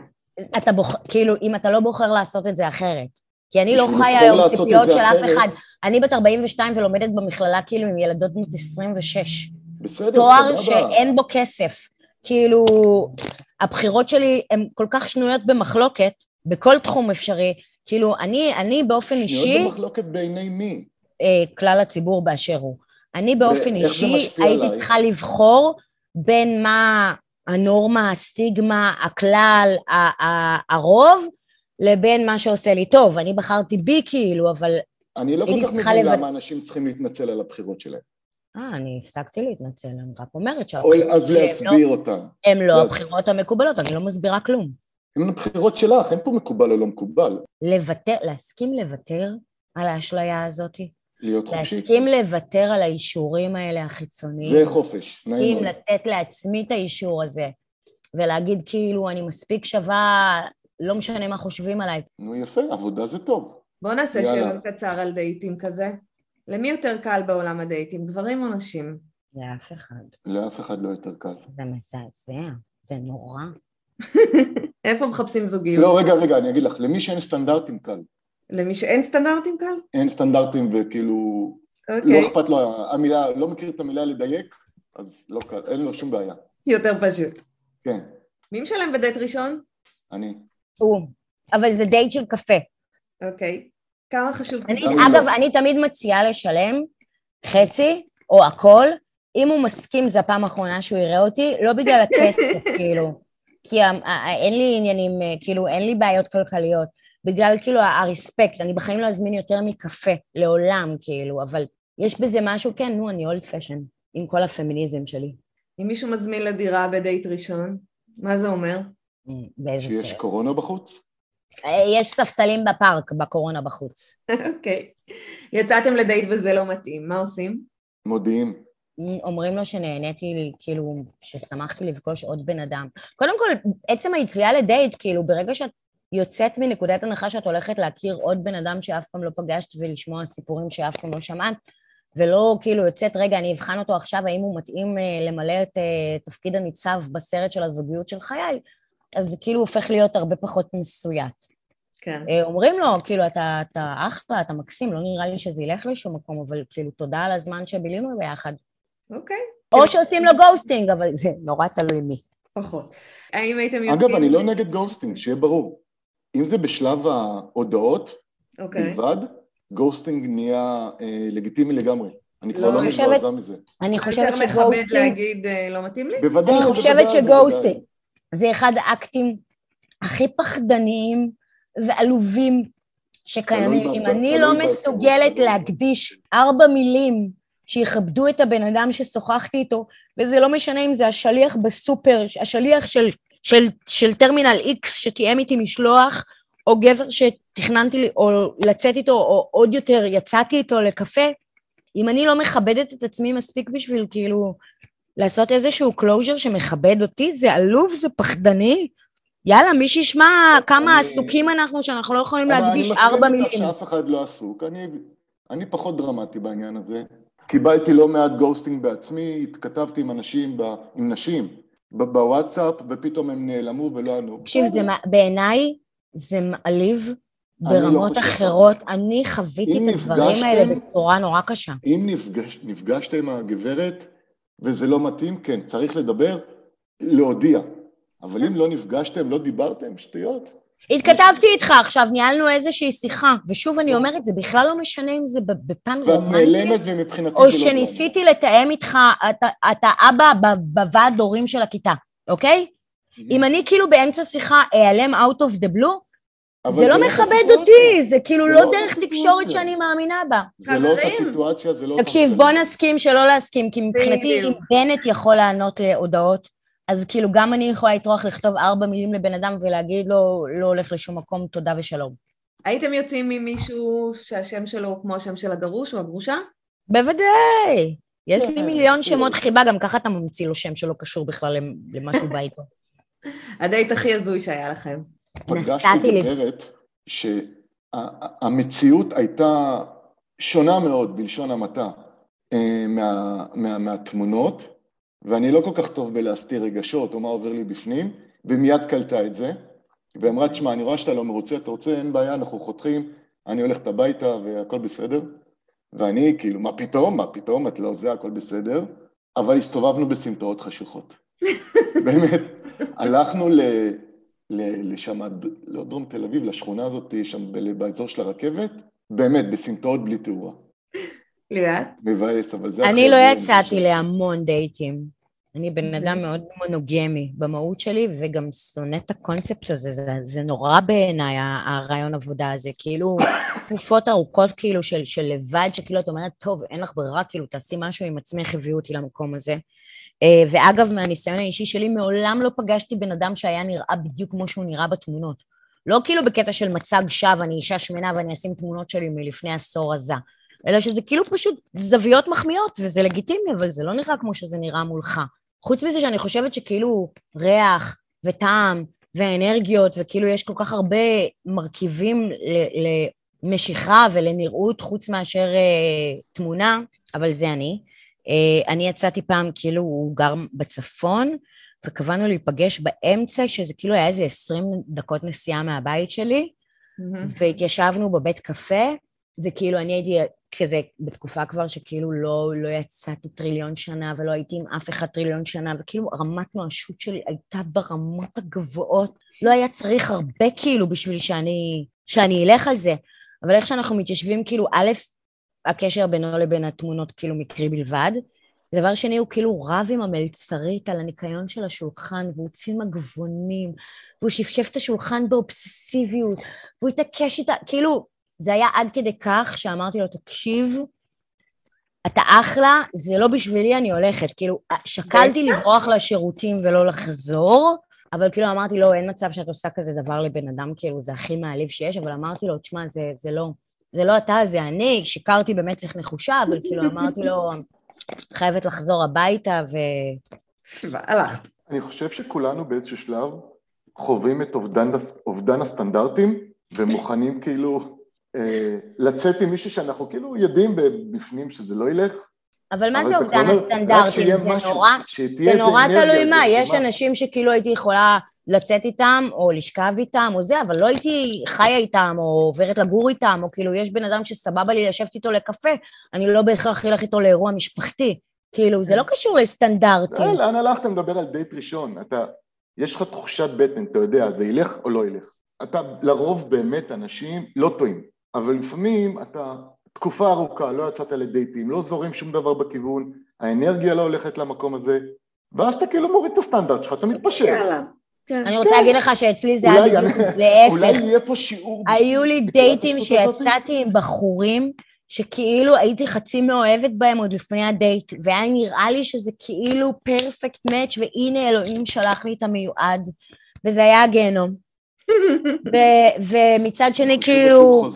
אתה בוחר, כאילו, אם אתה לא בוחר לעשות את זה אחרת. כי אני לא חיה היום ציפיות של אף אחד. אני בת 42 ולומדת במכללה כאילו עם ילדות בנות 26. בסדר, תואר שאין בו כסף. כאילו, הבחירות שלי הן כל כך שנויות במחלוקת, בכל תחום אפשרי, כאילו, אני, אני באופן שניות אישי... שנויות במחלוקת בעיני מי? אה, כלל הציבור באשר הוא. אני באופן אישי הייתי עליי? צריכה לבחור בין מה הנורמה, הסטיגמה, הכלל, הרוב, לבין מה שעושה לי טוב. אני בחרתי בי כאילו, אבל... אני לא כל כך מבין. למה אנשים צריכים להתנצל על הבחירות שלהם. אה, אני הפסקתי להתנצל, אני רק אומרת שהבחירות... אז להסביר לא, אותם. הן לא הבחירות המקובלות, אני לא מסבירה כלום. הן הבחירות שלך, אין פה מקובל או לא מקובל. לוותר, להסכים לוותר על האשליה הזאת? להיות חופשי. להסכים לוותר על האישורים האלה החיצוניים. זה חופש, נעים מאוד. לתת לעצמי את האישור הזה, ולהגיד כאילו אני מספיק שווה, לא משנה מה חושבים עליי. נו יפה, עבודה זה טוב. בוא נעשה שאלון קצר על דייטים כזה. למי יותר קל בעולם הדייטים, גברים או נשים? לאף אחד. לאף אחד לא יותר קל. זה מזעזע, זה נורא. איפה מחפשים זוגיות? לא, רגע, רגע, אני אגיד לך, למי שאין סטנדרטים קל. למי שאין סטנדרטים קל? אין סטנדרטים וכאילו... אוקיי. לא אכפת לו, המילה, לא מכיר את המילה לדייק, אז לא קל, אין לו שום בעיה. יותר פשוט. כן. מי משלם בדייט ראשון? אני. הוא. אבל זה דייט של קפה. אוקיי. כמה חשוב... אני, אגב, לא. אני תמיד מציעה לשלם חצי או הכל, אם הוא מסכים, זו הפעם האחרונה שהוא יראה אותי, לא בגלל הכסף, כאילו. כי אין לי עניינים, כאילו, אין לי בעיות כלכליות. בגלל כאילו הרספקט, אני בחיים לא אזמין יותר מקפה, לעולם, כאילו, אבל יש בזה משהו, כן, נו, אני אולד פשן, עם כל הפמיניזם שלי. אם מישהו מזמין לדירה בדייט ראשון, מה זה אומר? באיזה שיש סרט? קורונה בחוץ? אה, יש ספסלים בפארק, בקורונה בחוץ. אוקיי. okay. יצאתם לדייט וזה לא מתאים, מה עושים? מודיעים. אומרים לו שנהניתי, כאילו, ששמחתי לפגוש עוד בן אדם. קודם כל, עצם היציאה לדייט, כאילו, ברגע שאת יוצאת מנקודת הנחה שאת הולכת להכיר עוד בן אדם שאף פעם לא פגשת ולשמוע סיפורים שאף פעם לא שמעת, ולא כאילו יוצאת, רגע, אני אבחן אותו עכשיו, האם הוא מתאים אה, למלא את אה, תפקיד הניצב בסרט של הזוגיות של חיי, אז זה כאילו הופך להיות הרבה פחות מסויט. כן. אה, אומרים לו, כאילו, אתה, אתה אחלה, אתה מקסים, לא נראה לי שזה ילך לשום מקום, אבל כאילו, תודה על הזמן שבילינו ביחד. אוקיי. או כן. שעושים לו ghosting, אבל זה נורא תלוי מי. פחות. האם הייתם יודעים... אגב, אני לא נגד ghosting, שיהיה ברור. אם זה בשלב ההודעות, אוקיי. בלבד, ghosting נהיה אה, לגיטימי לגמרי. אני כבר לא, לא מזועזע מזה. אני חושבת ש ghosting... יותר מכבד להגיד אה, לא מתאים לי? בוודאי, בוודאי. אני חושבת שגוסטינג זה אחד האקטים הכי פחדניים ועלובים שקיימים. אם אני לא מסוגלת להקדיש ארבע מילים שיכבדו את הבן אדם ששוחחתי איתו, וזה לא משנה אם זה השליח בסופר, השליח של, של, של טרמינל איקס שתיאם איתי משלוח, או גבר שתכננתי לי, או לצאת איתו, או עוד יותר יצאתי איתו לקפה, אם אני לא מכבדת את עצמי מספיק בשביל כאילו לעשות איזשהו closure שמכבד אותי, זה עלוב, זה פחדני. יאללה, מי שישמע כמה עסוקים אנחנו, שאנחנו לא יכולים להקדיש ארבע מילים. אני מסכים איתך שאף אחד לא עסוק, אני, אני פחות דרמטי בעניין הזה. קיבלתי לא מעט גוסטינג בעצמי, התכתבתי עם אנשים, ב, עם נשים, בוואטסאפ, ופתאום הם נעלמו ולא ענו. תקשיב, בעיניי זה מעליב לא ברמות לא אחרות. אני חוויתי את הדברים האלה בצורה נורא קשה. אם נפגש, נפגשת עם הגברת וזה לא מתאים, כן, צריך לדבר, להודיע. אבל אם לא נפגשתם, לא דיברתם, שטויות. התכתבתי איתך עכשיו, ניהלנו איזושהי שיחה, ושוב אני אומרת, זה בכלל לא משנה אם זה בפן רומנטי, ואת נעלמת ומבחינתי זה לא... או שניסיתי לתאם איתך, אתה, אתה אבא בוועד הורים של הכיתה, אוקיי? אם אני כאילו באמצע שיחה אעלם out of the blue, זה לא מכבד אותי, זה כאילו לא, לא דרך תקשורת שאני מאמינה בה. זה לא אותה סיטואציה, זה לא. תקשיב, בוא נסכים שלא להסכים, כי מבחינתי אם בנט יכול לענות להודעות, אז כאילו גם אני יכולה לטרוח לכתוב ארבע מילים לבן אדם ולהגיד לו, לא הולך לשום מקום, תודה ושלום. הייתם יוצאים ממישהו שהשם שלו הוא כמו השם של הגרוש או הגרושה? בוודאי. יש לי כן. מיליון שמות חיבה, גם ככה אתה ממציא לו שם שלא קשור בכלל למשהו בא איתו. הדייט הכי הזוי שהיה לכם. פגשתי גברת שהמציאות הייתה שונה מאוד, בלשון המעטה, אה, מה, מה, מהתמונות, ואני לא כל כך טוב בלהסתיר רגשות או מה עובר לי בפנים, ומיד קלטה את זה, ואמרה, תשמע, אני רואה שאתה לא מרוצה, אתה רוצה, אין בעיה, אנחנו חותכים, אני הולכת הביתה והכל בסדר. ואני, כאילו, מה פתאום, מה פתאום, את לא זה, הכל בסדר, אבל הסתובבנו בסמטאות חשוכות. באמת, הלכנו ל... לשם, לא דרום תל אביב, לשכונה הזאת, שם באזור של הרכבת, באמת, בסמטאות בלי תאורה. ליאת? מבאס, אבל זה... אני לא יצאתי להמון דייטים. אני בן אדם מאוד מונוגמי במהות שלי, וגם שונא את הקונספט הזה, זה, זה נורא בעיניי, הרעיון עבודה הזה, כאילו, תקופות ארוכות כאילו של, של לבד, שכאילו את אומרת, טוב, אין לך ברירה, כאילו, תעשי משהו עם עצמך, הביאו אותי למקום הזה. אה, ואגב, מהניסיון האישי שלי, מעולם לא פגשתי בן אדם שהיה נראה בדיוק כמו שהוא נראה בתמונות. לא כאילו בקטע של מצג שווא, אני אישה שמנה ואני אשים תמונות שלי מלפני עשור עזה. אלא שזה כאילו פשוט זוויות מחמיאות, וזה לגיטימי, אבל זה לא נראה כמו שזה נראה מולך. חוץ מזה שאני חושבת שכאילו ריח וטעם ואנרגיות, וכאילו יש כל כך הרבה מרכיבים למשיכה ולנראות חוץ מאשר אה, תמונה, אבל זה אני. אה, אני יצאתי פעם, כאילו הוא גר בצפון, וקבענו להיפגש באמצע, שזה כאילו היה איזה עשרים דקות נסיעה מהבית שלי, mm-hmm. והתיישבנו בבית קפה, וכאילו אני הייתי כזה בתקופה כבר שכאילו לא, לא יצאתי טריליון שנה ולא הייתי עם אף אחד טריליון שנה, וכאילו רמת נואשות שלי הייתה ברמות הגבוהות, לא היה צריך הרבה כאילו בשביל שאני, שאני אלך על זה, אבל איך שאנחנו מתיישבים כאילו א', הקשר בינו לבין התמונות כאילו מקרי בלבד, דבר שני, הוא כאילו רב עם המלצרית על הניקיון של השולחן, והוא צין מגבונים, והוא שפשף את השולחן באובססיביות, והוא התעקש איתה, כאילו, זה היה עד כדי כך שאמרתי לו, תקשיב, אתה אחלה, זה לא בשבילי, אני הולכת. כאילו, שקלתי לברוח לשירותים ולא לחזור, אבל כאילו אמרתי לו, אין מצב שאת עושה כזה דבר לבן אדם, כאילו, זה הכי מעליב שיש, אבל אמרתי לו, תשמע, זה, זה לא, זה לא אתה, זה אני, שיקרתי במצח נחושה, אבל כאילו אמרתי לו, חייבת לחזור הביתה, ו... והלכת. אני חושב שכולנו באיזשהו שלב חווים את אובדן, אובדן הסטנדרטים, ומוכנים כאילו לצאת עם מישהו שאנחנו כאילו יודעים בפנים שזה לא ילך. אבל מה זה אובדן הסטנדרטים? זה משהו, נורא, זה נורא תלוי מה, יש אנשים שכאילו הייתי יכולה לצאת איתם, או לשכב איתם, או זה, אבל לא הייתי חיה איתם, או עוברת לגור איתם, או כאילו יש בן אדם שסבבה לי לשבת איתו לקפה, אני לא בהכרח אלך איתו לאירוע משפחתי. כאילו, זה לא קשור לסטנדרטים. לא, לאן הלכת? מדבר על דייט ראשון. אתה, יש לך תחושת בטן, אתה יודע, זה ילך או לא ילך. אתה, לרוב באמת אנשים לא טועים, אבל לפעמים אתה תקופה ארוכה, לא יצאת לדייטים, לא זורם שום דבר בכיוון, האנרגיה לא הולכת למקום הזה, ואז אתה כאילו מוריד את הסטנדרט שלך, אתה מתפשר. יאללה. כן. אני רוצה. להגיד לך שאצלי זה היה להפך. אולי יהיה פה שיעור... היו לי דייטים שיצאתי עם בחורים שכאילו הייתי חצי מאוהבת בהם עוד לפני הדייט, והיה נראה לי שזה כאילו פרפקט מאץ' והנה אלוהים שלח לי את המיועד, וזה היה הגיהנום. ו- ומצד שני כאילו,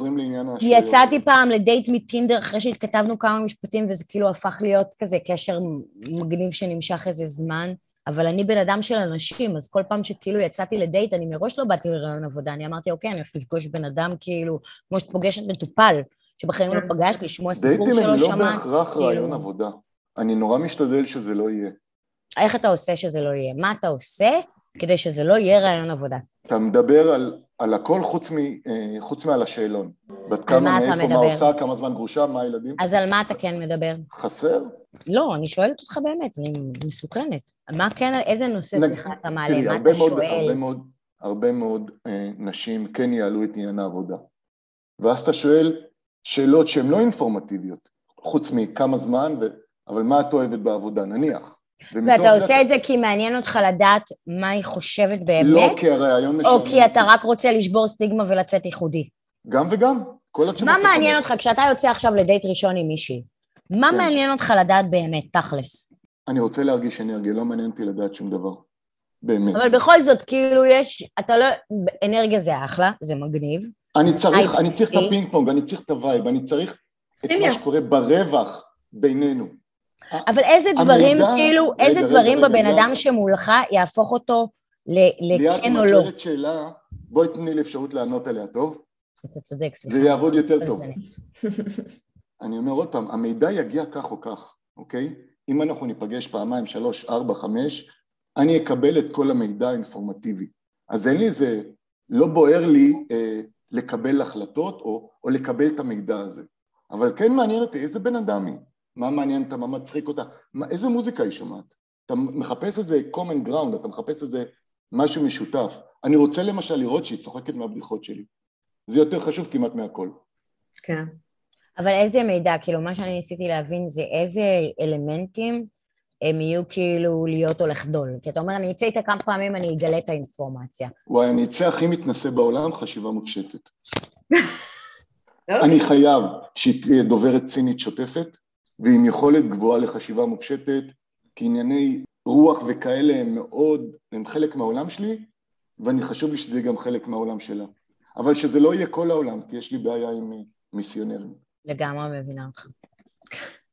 יצאתי פעם לדייט מטינדר אחרי שהתכתבנו כמה משפטים וזה כאילו הפך להיות כזה קשר מגניב שנמשך איזה זמן. אבל אני בן אדם של אנשים, אז כל פעם שכאילו יצאתי לדייט, אני מראש לא באתי לרעיון עבודה, אני אמרתי, אוקיי, אני הולכת לפגוש בן אדם כאילו, כמו שאת פוגשת מטופל, שבחיים לא כן. פגשת, לשמוע סיפור שלא שמעת. דייטים הם לא בהכרח כאילו... רעיון עבודה. אני נורא משתדל שזה לא יהיה. איך אתה עושה שזה לא יהיה? מה אתה עושה כדי שזה לא יהיה רעיון עבודה? אתה מדבר על, על הכל חוץ, מ, אה, חוץ מעל השאלון. בת כמה, מאיפה, מה עושה, כמה זמן גרושה, מה הילדים. אז על מה אתה כן מדבר? חסר? לא, אני שואלת אותך באמת, אני מסוכנת. מה כן, איזה נושא נג... שיחה אתה מעלה? תראי, מה אתה מאוד, שואל? הרבה מאוד, הרבה מאוד אה, נשים כן יעלו את עניין העבודה. ואז אתה שואל שאלות שהן לא אינפורמטיביות, חוץ מכמה זמן, ו... אבל מה את אוהבת בעבודה, נניח. ואתה עושה זה... את זה כי מעניין אותך לדעת מה היא חושבת באמת? לא, כי הרעיון משנה. או כי אתה רק רוצה לשבור סטיגמה ולצאת ייחודי? גם וגם. מה מעניין אותך כשאתה יוצא עכשיו לדייט ראשון עם מישהי? מה כן. מעניין אותך לדעת באמת, תכלס? אני רוצה להרגיש אנרגיה, לא מעניין אותי לדעת שום דבר. באמת. אבל בכל זאת, כאילו יש, אתה לא, אנרגיה זה אחלה, זה מגניב. אני צריך, אני צריך את הפינג פונג, אני צריך את ה vibe, אני צריך את מה שקורה ברווח בינינו. אבל איזה דברים, כאילו, איזה דברים בבן אדם שמולך יהפוך אותו לכן או לא? ליאת, את שאלה, בואי תני לי אפשרות לענות עליה, טוב? אתה צודק, סליחה. זה יעבוד יותר טוב. אני אומר עוד פעם, המידע יגיע כך או כך, אוקיי? אם אנחנו ניפגש פעמיים, שלוש, ארבע, חמש, אני אקבל את כל המידע האינפורמטיבי. אז אין לי איזה, לא בוער לי אה, לקבל החלטות או, או לקבל את המידע הזה. אבל כן מעניין אותי איזה בן אדם היא, מה מעניין אותה, מה מצחיק אותה, מה, איזה מוזיקה היא שומעת. אתה מחפש איזה common ground, אתה מחפש איזה משהו משותף. אני רוצה למשל לראות שהיא צוחקת מהבדיחות שלי. זה יותר חשוב כמעט מהכל. כן. אבל איזה מידע, כאילו, מה שאני ניסיתי להבין זה איזה אלמנטים הם יהיו כאילו להיות או לחדול. כי אתה אומר, אני אצא איתה כמה פעמים, אני אגלה את האינפורמציה. וואי, אני אצא הכי מתנשא בעולם, חשיבה מופשטת. אני חייב שהיא תהיה דוברת צינית שוטפת, ועם יכולת גבוהה לחשיבה מופשטת, כי ענייני רוח וכאלה הם מאוד, הם חלק מהעולם שלי, ואני חשוב לי שזה יהיה גם חלק מהעולם שלה. אבל שזה לא יהיה כל העולם, כי יש לי בעיה עם מיסיונרים. לגמרי מבינה אותך.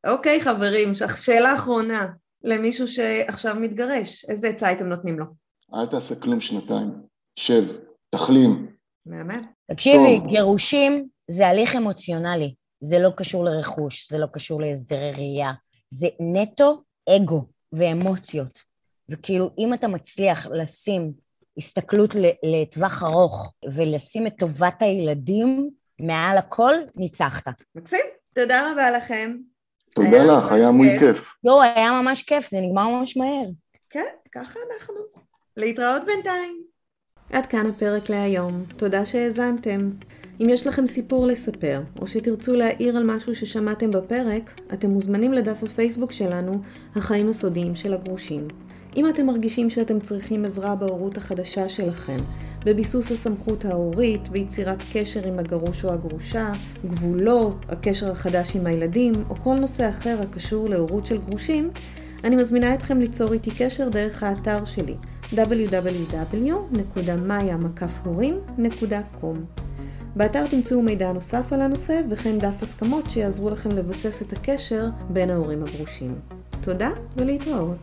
אוקיי, חברים, שאלה אחרונה למישהו שעכשיו מתגרש, איזה עצה הייתם נותנים לו? אל תעשה כלום שנתיים, שב, תחלים. מהמם. תקשיבי, גירושים זה הליך אמוציונלי, זה לא קשור לרכוש, זה לא קשור להסדרי ראייה, זה נטו אגו ואמוציות. וכאילו, אם אתה מצליח לשים הסתכלות לטווח ארוך ולשים את טובת הילדים מעל הכל, ניצחת. מקסים, תודה רבה לכם. תודה לך, היה מוי כיף. לא, היה ממש כיף, זה נגמר ממש מהר. כן, ככה אנחנו. להתראות בינתיים. עד כאן הפרק להיום. תודה שהאזנתם. אם יש לכם סיפור לספר, או שתרצו להעיר על משהו ששמעתם בפרק, אתם מוזמנים לדף הפייסבוק שלנו, החיים הסודיים של הגרושים. אם אתם מרגישים שאתם צריכים עזרה בהורות החדשה שלכם, בביסוס הסמכות ההורית, ביצירת קשר עם הגרוש או הגרושה, גבולות, הקשר החדש עם הילדים, או כל נושא אחר הקשור להורות של גרושים, אני מזמינה אתכם ליצור איתי קשר דרך האתר שלי www.maya.com באתר תמצאו מידע נוסף על הנושא וכן דף הסכמות שיעזרו לכם לבסס את הקשר בין ההורים הגרושים. תודה ולהתראות.